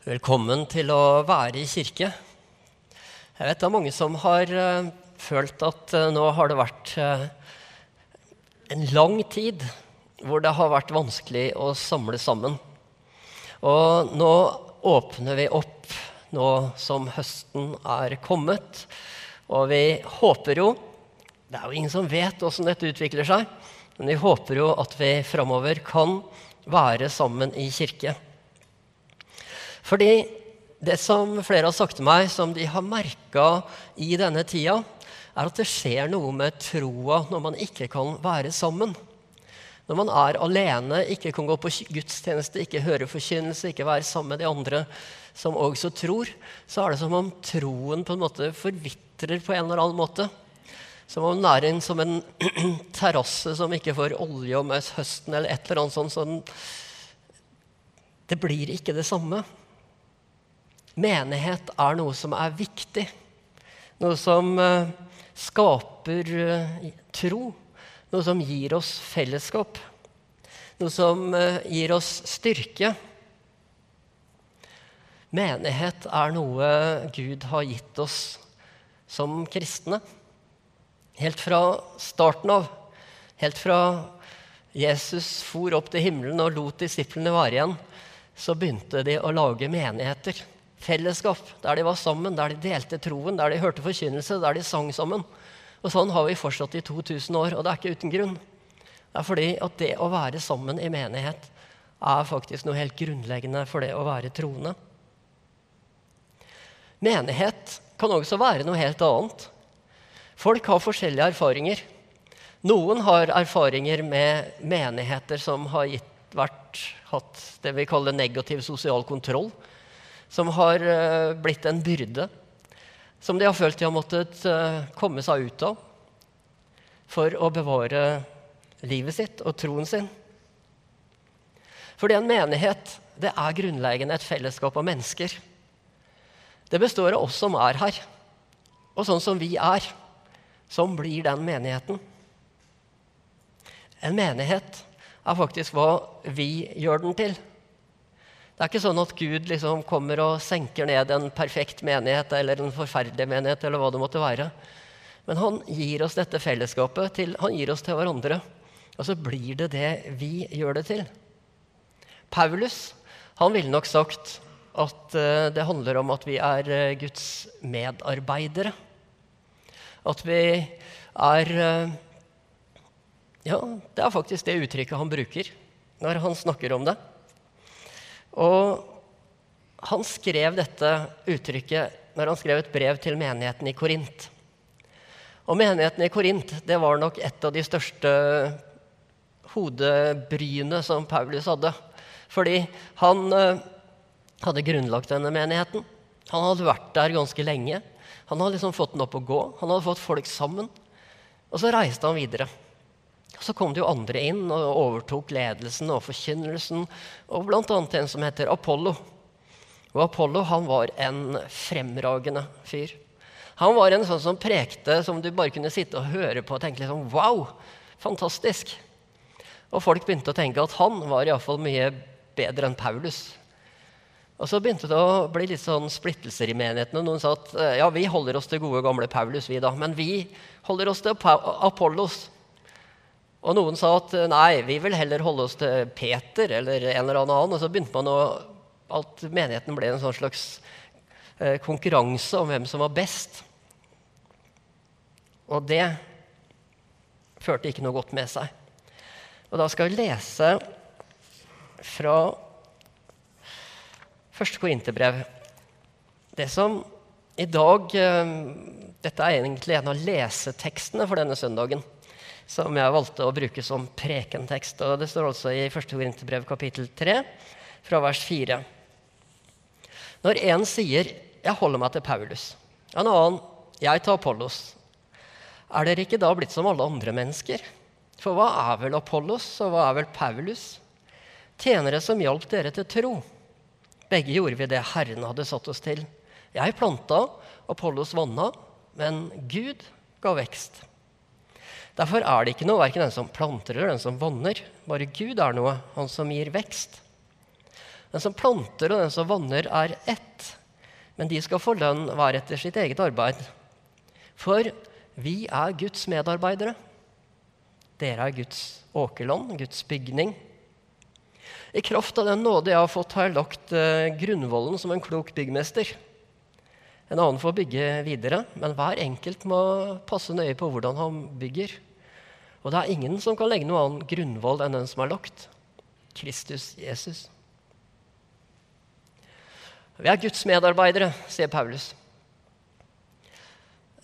Velkommen til å være i kirke. Jeg vet det er mange som har uh, følt at uh, nå har det vært uh, en lang tid hvor det har vært vanskelig å samle sammen. Og nå åpner vi opp, nå som høsten er kommet. Og vi håper jo Det er jo ingen som vet åssen dette utvikler seg, men vi håper jo at vi framover kan være sammen i kirke. Fordi det som flere har sagt til meg, som de har merka i denne tida, er at det skjer noe med troa når man ikke kan være sammen. Når man er alene, ikke kan gå på gudstjeneste, ikke høre forkynnelse, ikke være sammen med de andre som også tror, så er det som om troen på en måte forvitrer på en eller annen måte. Som om den er en, som en terrasse som ikke får olje om høsten, eller et eller annet sånt. sånn. Det blir ikke det samme. Menighet er noe som er viktig. Noe som uh, skaper uh, tro. Noe som gir oss fellesskap. Noe som uh, gir oss styrke. Menighet er noe Gud har gitt oss som kristne. Helt fra starten av. Helt fra Jesus for opp til himmelen og lot disiplene være igjen, så begynte de å lage menigheter fellesskap, der de var sammen, der de delte troen, der de hørte forkynnelse, der de sang sammen. Og Sånn har vi fortsatt i 2000 år, og det er ikke uten grunn. Det er fordi at det å være sammen i menighet er faktisk noe helt grunnleggende for det å være troende. Menighet kan også være noe helt annet. Folk har forskjellige erfaringer. Noen har erfaringer med menigheter som har gitt, vært, hatt det vi kaller negativ sosial kontroll som har eh, blitt en byrde, som de har følt de har måttet eh, komme seg ut av for å bevare livet sitt og troen sin. Fordi en menighet det er grunnleggende et fellesskap av mennesker. Det består av oss som er her. Og sånn som vi er, sånn blir den menigheten. En menighet er faktisk hva vi gjør den til. Det er ikke sånn at Gud liksom kommer og senker ned en perfekt menighet eller en forferdelig menighet. eller hva det måtte være. Men han gir oss dette fellesskapet. Til, han gir oss til hverandre. Og så blir det det vi gjør det til. Paulus han ville nok sagt at uh, det handler om at vi er uh, Guds medarbeidere. At vi er uh, Ja, det er faktisk det uttrykket han bruker når han snakker om det. Og han skrev dette uttrykket når han skrev et brev til menigheten i Korint. Og menigheten i Korint det var nok et av de største hodebryene som Paulus hadde. Fordi han uh, hadde grunnlagt denne menigheten. Han hadde vært der ganske lenge. Han hadde liksom fått den opp å gå. Han hadde fått folk sammen. Og så reiste han videre. Så kom det jo andre inn og overtok ledelsen og forkynnelsen, og bl.a. en som heter Apollo. Og Apollo han var en fremragende fyr. Han var en sånn som prekte som du bare kunne sitte og høre på og tenke liksom, Wow! Fantastisk! Og folk begynte å tenke at han var iallfall mye bedre enn Paulus. Og så begynte det å bli litt sånn splittelser i menigheten. Noen sa at ja, vi holder oss til gode, gamle Paulus, vi da. Men vi holder oss til Apollos. Og noen sa at nei, vi vil heller holde oss til Peter eller en eller annen. Og så begynte man å At menigheten ble en sånn slags eh, konkurranse om hvem som var best. Og det førte ikke noe godt med seg. Og da skal vi lese fra første korinterbrev. Det som i dag eh, Dette er egentlig en av lesetekstene for denne søndagen som jeg valgte å bruke som prekentekst. Og det står altså i 1. Korinterbrev kapittel 3, fra vers 4. Når en sier 'Jeg holder meg til Paulus', en annen 'Jeg tar Apollos', er dere ikke da blitt som alle andre mennesker? For hva er vel Apollos, og hva er vel Paulus? Tjenere som hjalp dere til tro. Begge gjorde vi det Herren hadde satt oss til. Jeg planta, Apollos vanna, men Gud ga vekst. Derfor er det ikke noe, verken den som planter eller den som vanner. Bare Gud er noe, han som gir vekst. Den som planter og den som vanner, er ett. Men de skal få lønn hver etter sitt eget arbeid. For vi er Guds medarbeidere. Dere er Guds åkerland, Guds bygning. I kraft av den nåde jeg har fått, har jeg lagt eh, grunnvollen som en klok byggmester. En annen får bygge videre, men hver enkelt må passe nøye på hvordan han bygger. Og det er ingen som kan legge noe annen grunnvoll enn den som er lagt. Kristus Jesus. Vi er Guds medarbeidere, sier Paulus.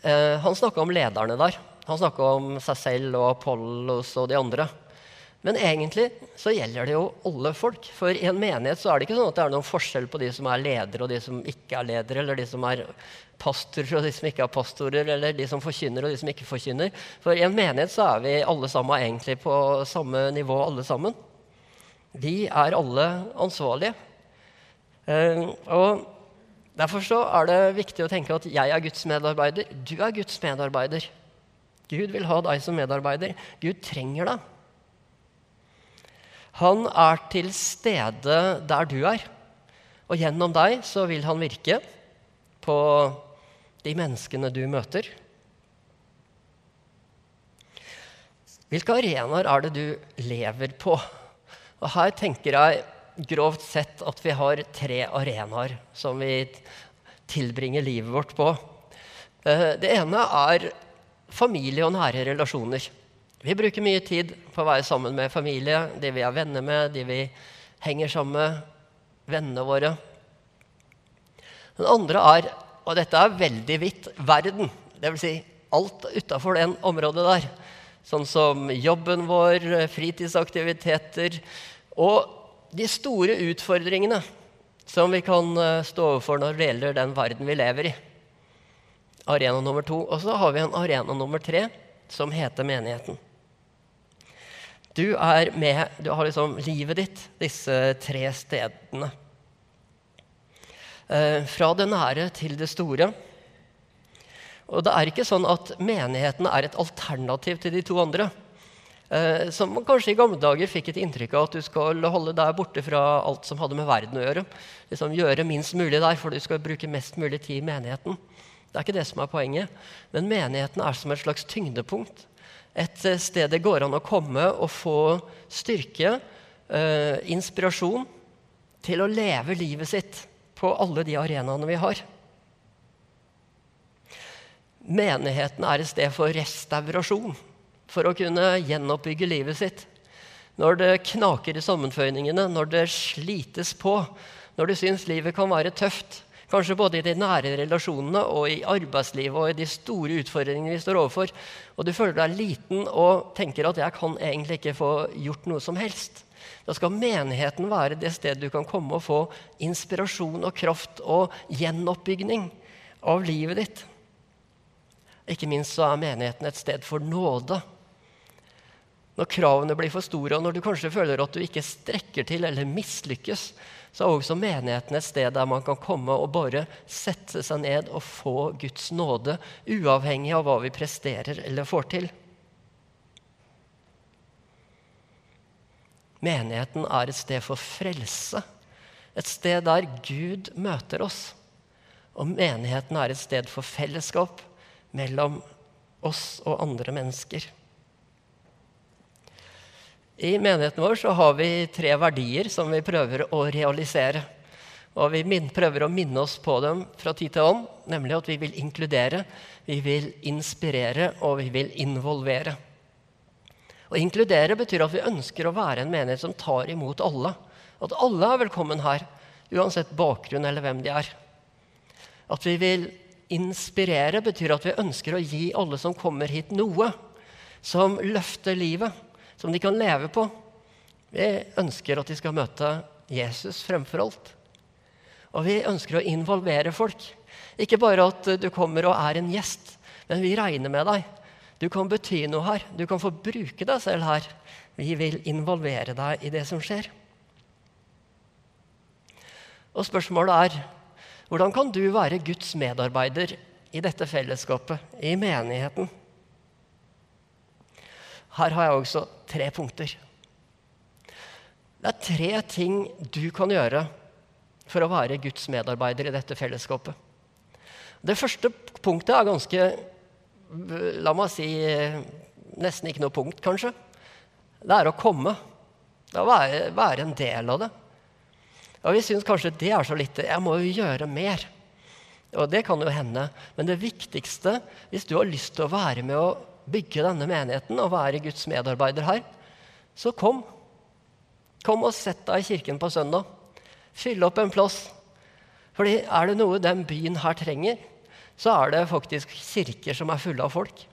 Eh, han snakka om lederne der. Han snakka om seg selv og Apollos og de andre. Men egentlig så gjelder det jo alle folk. For i en menighet så er det ikke sånn at det er noen forskjell på de som er ledere og de som ikke er ledere, eller de som er pastorer og de som ikke er pastorer, eller de som forkynner og de som ikke forkynner. For i en menighet så er vi alle sammen egentlig på samme nivå, alle sammen. Vi er alle ansvarlige. Eh, og Derfor så er det viktig å tenke at jeg er Guds medarbeider. Du er Guds medarbeider. Gud vil ha deg som medarbeider. Gud trenger deg. Han er til stede der du er. Og gjennom deg så vil han virke på de menneskene du møter. Hvilke arenaer er det du lever på? Og her tenker jeg grovt sett at vi har tre arenaer som vi tilbringer livet vårt på. Eh, det ene er familie og nære relasjoner. Vi bruker mye tid på å være sammen med familie, de vi er venner med, de vi henger sammen med, vennene våre. Den andre er, og dette er veldig vidt, verden. Dvs. Si alt utafor det området der. Sånn som jobben vår, fritidsaktiviteter og de store utfordringene som vi kan eh, stå overfor når det gjelder den verden vi lever i. Arena nummer to. Og så har vi en arena nummer tre som heter menigheten. Du er med, du har liksom livet ditt disse tre stedene. Eh, fra det nære til det store. Og det er ikke sånn at menigheten er et alternativ til de to andre. Eh, som man kanskje i gamle dager fikk et inntrykk av at du skal holde deg borte fra alt som hadde med verden å gjøre. Liksom Gjøre minst mulig der, for du skal bruke mest mulig tid i menigheten. Det er ikke det som er poenget. Men menigheten er som et slags tyngdepunkt et eh, sted det går an å komme og få styrke, eh, inspirasjon, til å leve livet sitt på alle de arenaene vi har. Menigheten er et sted for restaurasjon, for å kunne gjenoppbygge livet sitt. Når det knaker i sammenføyningene, når det slites på, når du syns livet kan være tøft, Kanskje både i de nære relasjonene og i arbeidslivet og i de store utfordringene vi står overfor. Og du føler deg liten og tenker at 'jeg kan egentlig ikke få gjort noe som helst'. Da skal menigheten være det stedet du kan komme og få inspirasjon og kraft og gjenoppbygning av livet ditt. Ikke minst så er menigheten et sted for nåde. Når kravene blir for store, og når du kanskje føler at du ikke strekker til eller mislykkes, så er også menigheten et sted der man kan komme og bare sette seg ned og få Guds nåde, uavhengig av hva vi presterer eller får til. Menigheten er et sted for frelse, et sted der Gud møter oss. Og menigheten er et sted for fellesskap mellom oss og andre mennesker. I menigheten vår så har vi tre verdier som vi prøver å realisere. Og vi prøver å minne oss på dem fra tid til ånd, nemlig at vi vil inkludere, vi vil inspirere, og vi vil involvere. Å inkludere betyr at vi ønsker å være en menighet som tar imot alle. At alle er velkommen her, uansett bakgrunn eller hvem de er. At vi vil inspirere betyr at vi ønsker å gi alle som kommer hit, noe som løfter livet som de kan leve på. Vi ønsker at de skal møte Jesus fremfor alt. Og vi ønsker å involvere folk. Ikke bare at du kommer og er en gjest, men vi regner med deg. Du kan bety noe her. Du kan få bruke deg selv her. Vi vil involvere deg i det som skjer. Og spørsmålet er hvordan kan du være Guds medarbeider i dette fellesskapet, i menigheten? Her har jeg også tre punkter. Det er tre ting du kan gjøre for å være Guds medarbeider i dette fellesskapet. Det første punktet er ganske La meg si nesten ikke noe punkt, kanskje. Det er å komme. Det er å være, være en del av det. Og vi syns kanskje det er så lite. Jeg må jo gjøre mer. Og det kan jo hende. Men det viktigste, hvis du har lyst til å være med å bygge denne menigheten og være Guds medarbeider her, så kom. Kom og sett deg i kirken på søndag. Fyll opp en plass. Fordi er det noe den byen her trenger, så er det faktisk kirker som er fulle av folk.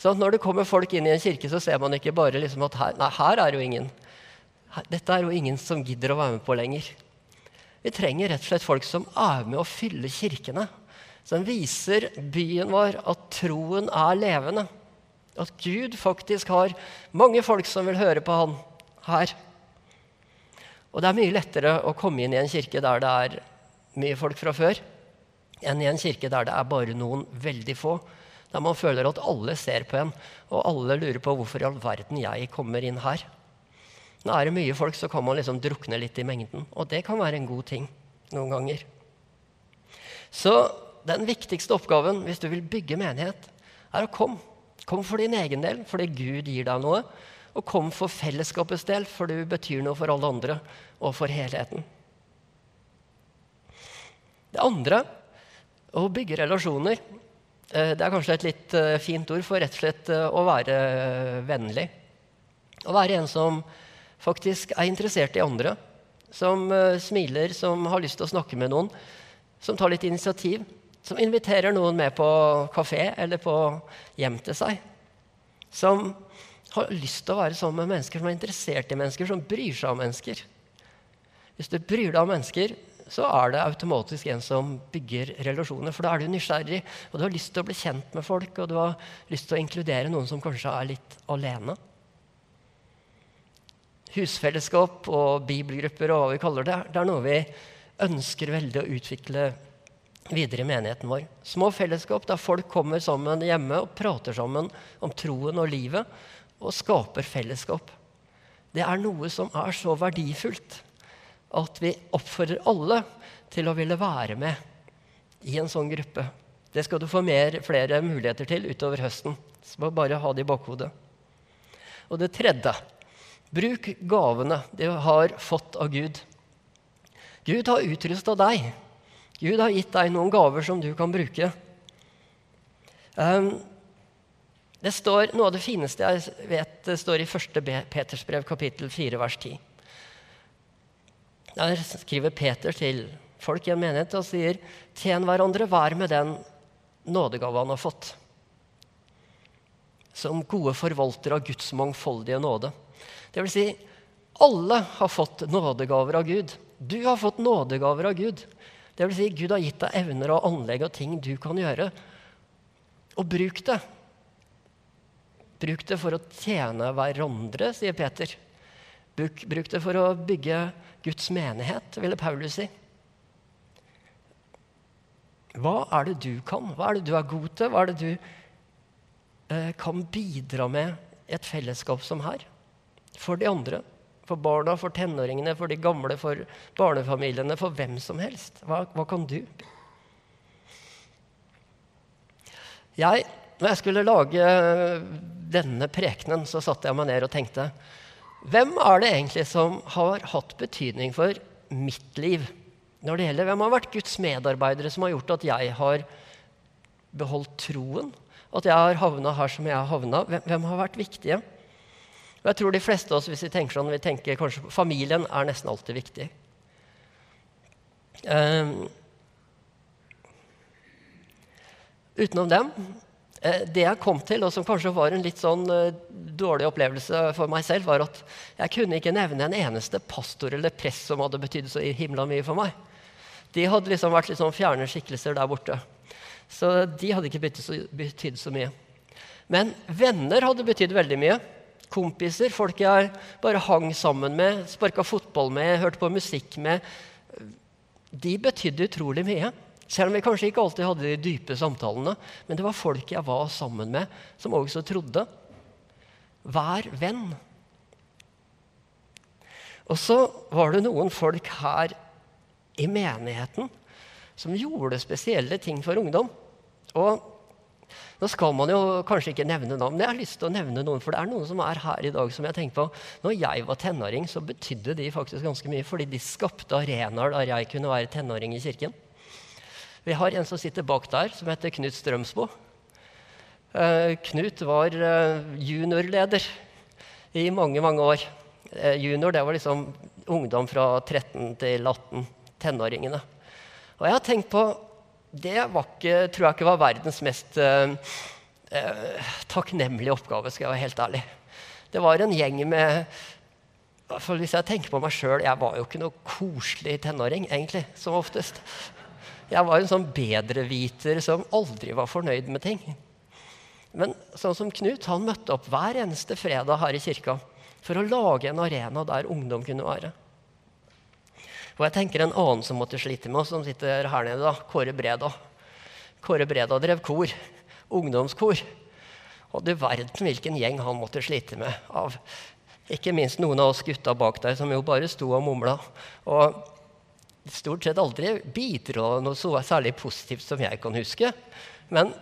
Så når det kommer folk inn i en kirke, så ser man ikke bare liksom at her, nei, her er jo ingen. Dette er jo ingen som gidder å være med på lenger. Vi trenger rett og slett folk som er med å fylle kirkene. Som viser byen vår at troen er levende. At Gud faktisk har mange folk som vil høre på han her. Og det er mye lettere å komme inn i en kirke der det er mye folk fra før, enn i en kirke der det er bare noen veldig få. Der man føler at alle ser på en, og alle lurer på hvorfor i all verden jeg kommer inn her. Nå er det mye folk, så kan man liksom drukne litt i mengden. Og det kan være en god ting noen ganger. Så den viktigste oppgaven hvis du vil bygge menighet, er å komme. Kom for din egen del, fordi Gud gir deg noe. Og kom for fellesskapets del, for du betyr noe for alle andre og for helheten. Det andre, å bygge relasjoner, eh, det er kanskje et litt eh, fint ord for rett og slett eh, å være vennlig. Å være en som faktisk er interessert i andre. Som smiler, som har lyst til å snakke med noen. Som tar litt initiativ. Som inviterer noen med på kafé eller på hjem til seg. Som har lyst til å være sammen med mennesker som er interessert i mennesker, som bryr seg om mennesker. Hvis du bryr deg om mennesker, så er det automatisk en som bygger relasjoner. For da er du nysgjerrig, og du har lyst til å bli kjent med folk, og du har lyst til å inkludere noen som kanskje er litt alene. Husfellesskap og bibelgrupper og hva vi kaller det, det er noe vi ønsker veldig å utvikle videre i menigheten vår. Små fellesskap der folk kommer sammen hjemme og prater sammen om troen og livet og skaper fellesskap. Det er noe som er så verdifullt at vi oppfordrer alle til å ville være med i en sånn gruppe. Det skal du få mer, flere muligheter til utover høsten. Så bare ha det i bakhodet. Og det tredje bruk gavene du har fått av Gud. Gud har utrusta deg. Gud har gitt deg noen gaver som du kan bruke. Um, det står, Noe av det fineste jeg vet, det står i 1. Peters brev, kapittel 4, vers 10. Der skriver Peter til folk i en menighet og sier, 'Tjen hverandre hver med den nådegave han har fått.' Som gode forvaltere av Guds mangfoldige nåde. Det vil si, alle har fått nådegaver av Gud. Du har fått nådegaver av Gud. Det vil si, Gud har gitt deg evner og anlegg og ting du kan gjøre. Og bruk det. Bruk det for å tjene hverandre, sier Peter. Bruk, bruk det for å bygge Guds menighet, ville Paulus si. Hva er det du kan? Hva er det du er god til? Hva er det du eh, kan bidra med i et fellesskap som her? For de andre. For barna, for tenåringene, for de gamle, for barnefamiliene, for hvem som helst. Hva, hva kan du? Jeg når jeg skulle lage denne prekenen, så satte jeg meg ned og tenkte Hvem er det egentlig som har hatt betydning for mitt liv? Når det gjelder Hvem har vært Guds medarbeidere som har gjort at jeg har beholdt troen? At jeg har havna her som jeg har havna? Hvem, hvem har vært viktige? Og jeg tror de fleste av oss, hvis vi tenker sånn, vi tenker kanskje Familien er nesten alltid viktig. Um, utenom dem Eh, det jeg kom til, og som kanskje var en litt sånn eh, dårlig opplevelse for meg selv, var at jeg kunne ikke nevne en eneste pastor eller prest som hadde betydd så himla mye for meg. De hadde liksom vært litt sånn fjerne skikkelser der borte. Så de hadde ikke betydd så, betydd så mye. Men venner hadde betydd veldig mye. Kompiser, folk jeg bare hang sammen med, sparka fotball med, hørte på musikk med. De betydde utrolig mye. Selv om vi kanskje ikke alltid hadde de dype samtalene. Men det var folk jeg var sammen med, som også trodde. Vær venn. Og så var det noen folk her i menigheten som gjorde spesielle ting for ungdom. Og nå skal man jo kanskje ikke nevne navn, men jeg har lyst til å nevne noen. For det er noen som er her i dag som jeg tenker på. Når jeg var tenåring, så betydde de faktisk ganske mye. Fordi de skapte arenaer der jeg kunne være tenåring i kirken. Vi har en som sitter bak der, som heter Knut Strømsbo. Uh, Knut var uh, juniorleder i mange, mange år. Uh, junior det var liksom ungdom fra 13 til 18. Tenåringene. Og jeg har tenkt på Det ikke, tror jeg ikke var verdens mest takknemlige oppgave, skal jeg være helt ærlig. Det var en gjeng med for Hvis jeg tenker på meg sjøl Jeg var jo ikke noe koselig tenåring, egentlig, som oftest. Jeg var en sånn bedreviter som aldri var fornøyd med ting. Men sånn som Knut, han møtte opp hver eneste fredag her i kirka for å lage en arena der ungdom kunne være. Og jeg tenker En annen som måtte slite med oss, som sitter her nede, da, Kåre Breda. Kåre Breda drev kor. Ungdomskor. Og du verden hvilken gjeng han måtte slite med. av Ikke minst noen av oss gutta bak der som jo bare sto og mumla. Og stort sett aldri bidra noe så særlig positivt som jeg kan huske. Men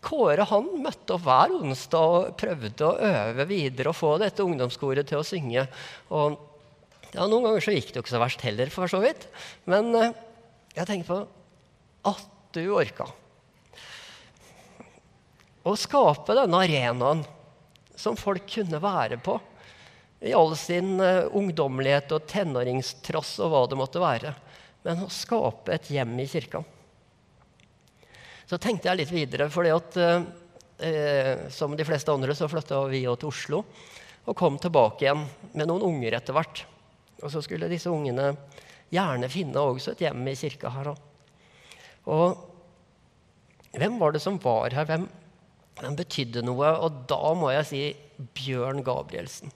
Kåre han møtte opp hver onsdag og prøvde å øve videre og få dette ungdomskoret til å synge. Og ja, Noen ganger så gikk det jo ikke så verst heller, for så vidt. Men eh, jeg tenker på at du orka. Å skape denne arenaen som folk kunne være på i all sin uh, ungdommelighet og tenåringstrass og hva det måtte være men å skape et hjem i kirka. Så tenkte jeg litt videre, for eh, som de fleste andre så flytta vi til Oslo og kom tilbake igjen med noen unger etter hvert. Og så skulle disse ungene gjerne finne også et hjem i kirka her. Og hvem var det som var her? Hvem, hvem betydde noe? Og da må jeg si Bjørn Gabrielsen.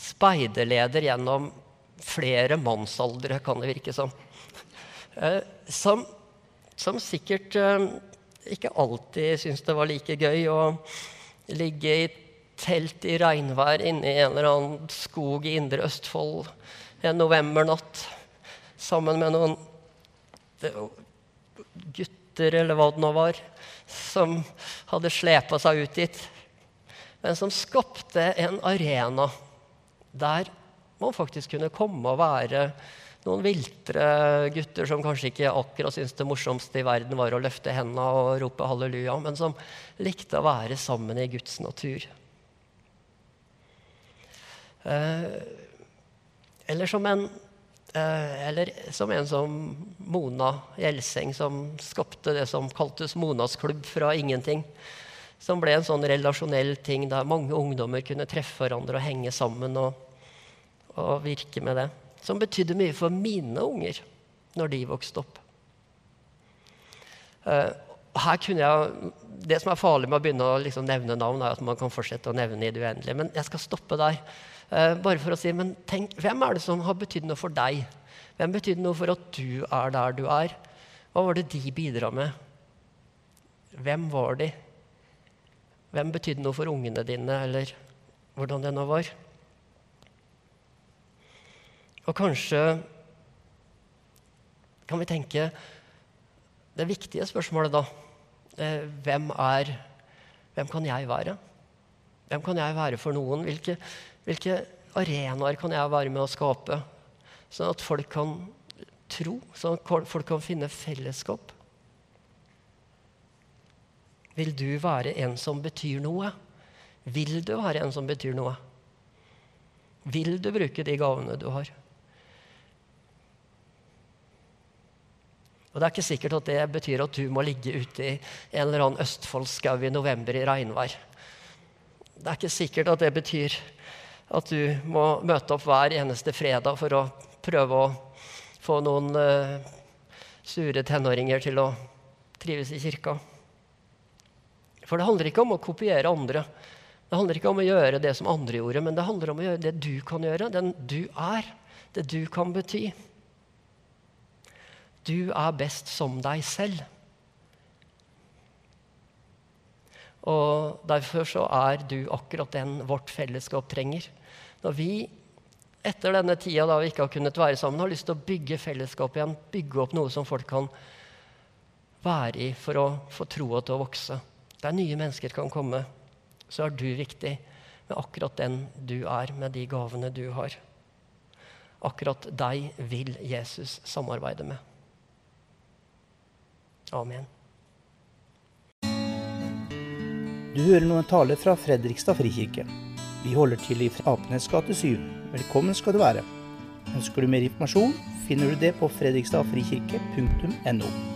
Speiderleder gjennom flere mannsaldre, kan det virke som. Eh, som, som sikkert eh, ikke alltid syntes det var like gøy å ligge i telt i regnvær inne i en eller annen skog i indre Østfold en novembernatt sammen med noen gutter, eller hva det nå var, som hadde slepa seg ut dit. Men som skapte en arena der man faktisk kunne komme og være noen viltre gutter som kanskje ikke akkurat syntes det morsomste i verden var å løfte hendene og rope halleluja, men som likte å være sammen i Guds natur. Eh, eller, som en, eh, eller som en som Mona Gjelseng, som skapte det som kaltes Monas klubb fra ingenting. Som ble en sånn relasjonell ting der mange ungdommer kunne treffe hverandre og henge sammen og, og virke med det som betydde mye for mine unger når de vokste opp. Uh, her kunne jeg, Det som er farlig med å begynne å liksom nevne navn, er at man kan fortsette å nevne i det uendelige. Men jeg skal stoppe der. Uh, bare for å si, men tenk, Hvem er det som har betydd noe for deg? Hvem betydde noe for at du er der du er? Hva var det de bidra med? Hvem var de? Hvem betydde noe for ungene dine, eller hvordan det nå var? Og kanskje kan vi tenke det viktige spørsmålet da eh, hvem, er, hvem kan jeg være? Hvem kan jeg være for noen? Hvilke, hvilke arenaer kan jeg være med å skape? Sånn at folk kan tro, sånn at folk kan finne fellesskap. Vil du være en som betyr noe? Vil du være en som betyr noe? Vil du bruke de gavene du har? Og Det er ikke sikkert at det betyr at du må ligge ute i en eller annen Østfoldskau i november i regnvær. Det er ikke sikkert at det betyr at du må møte opp hver eneste fredag for å prøve å få noen uh, sure tenåringer til å trives i kirka. For det handler ikke om å kopiere andre. Det handler ikke om å gjøre det som andre gjorde, men det handler om å gjøre det du kan gjøre, den du er, det du kan bety. Du er best som deg selv. Og Derfor så er du akkurat den vårt fellesskap trenger. Når vi etter denne tida da vi ikke har kunnet være sammen, har lyst til å bygge fellesskap igjen. Bygge opp noe som folk kan være i for å få troa til å vokse. Der nye mennesker kan komme, så er du viktig med akkurat den du er, med de gavene du har. Akkurat deg vil Jesus samarbeide med. Amen. Du hører nå en tale fra Fredrikstad frikirke. Vi holder til i Apenes gate 7. Velkommen skal du være. Ønsker du mer informasjon, finner du det på fredrikstadfrikirke.no.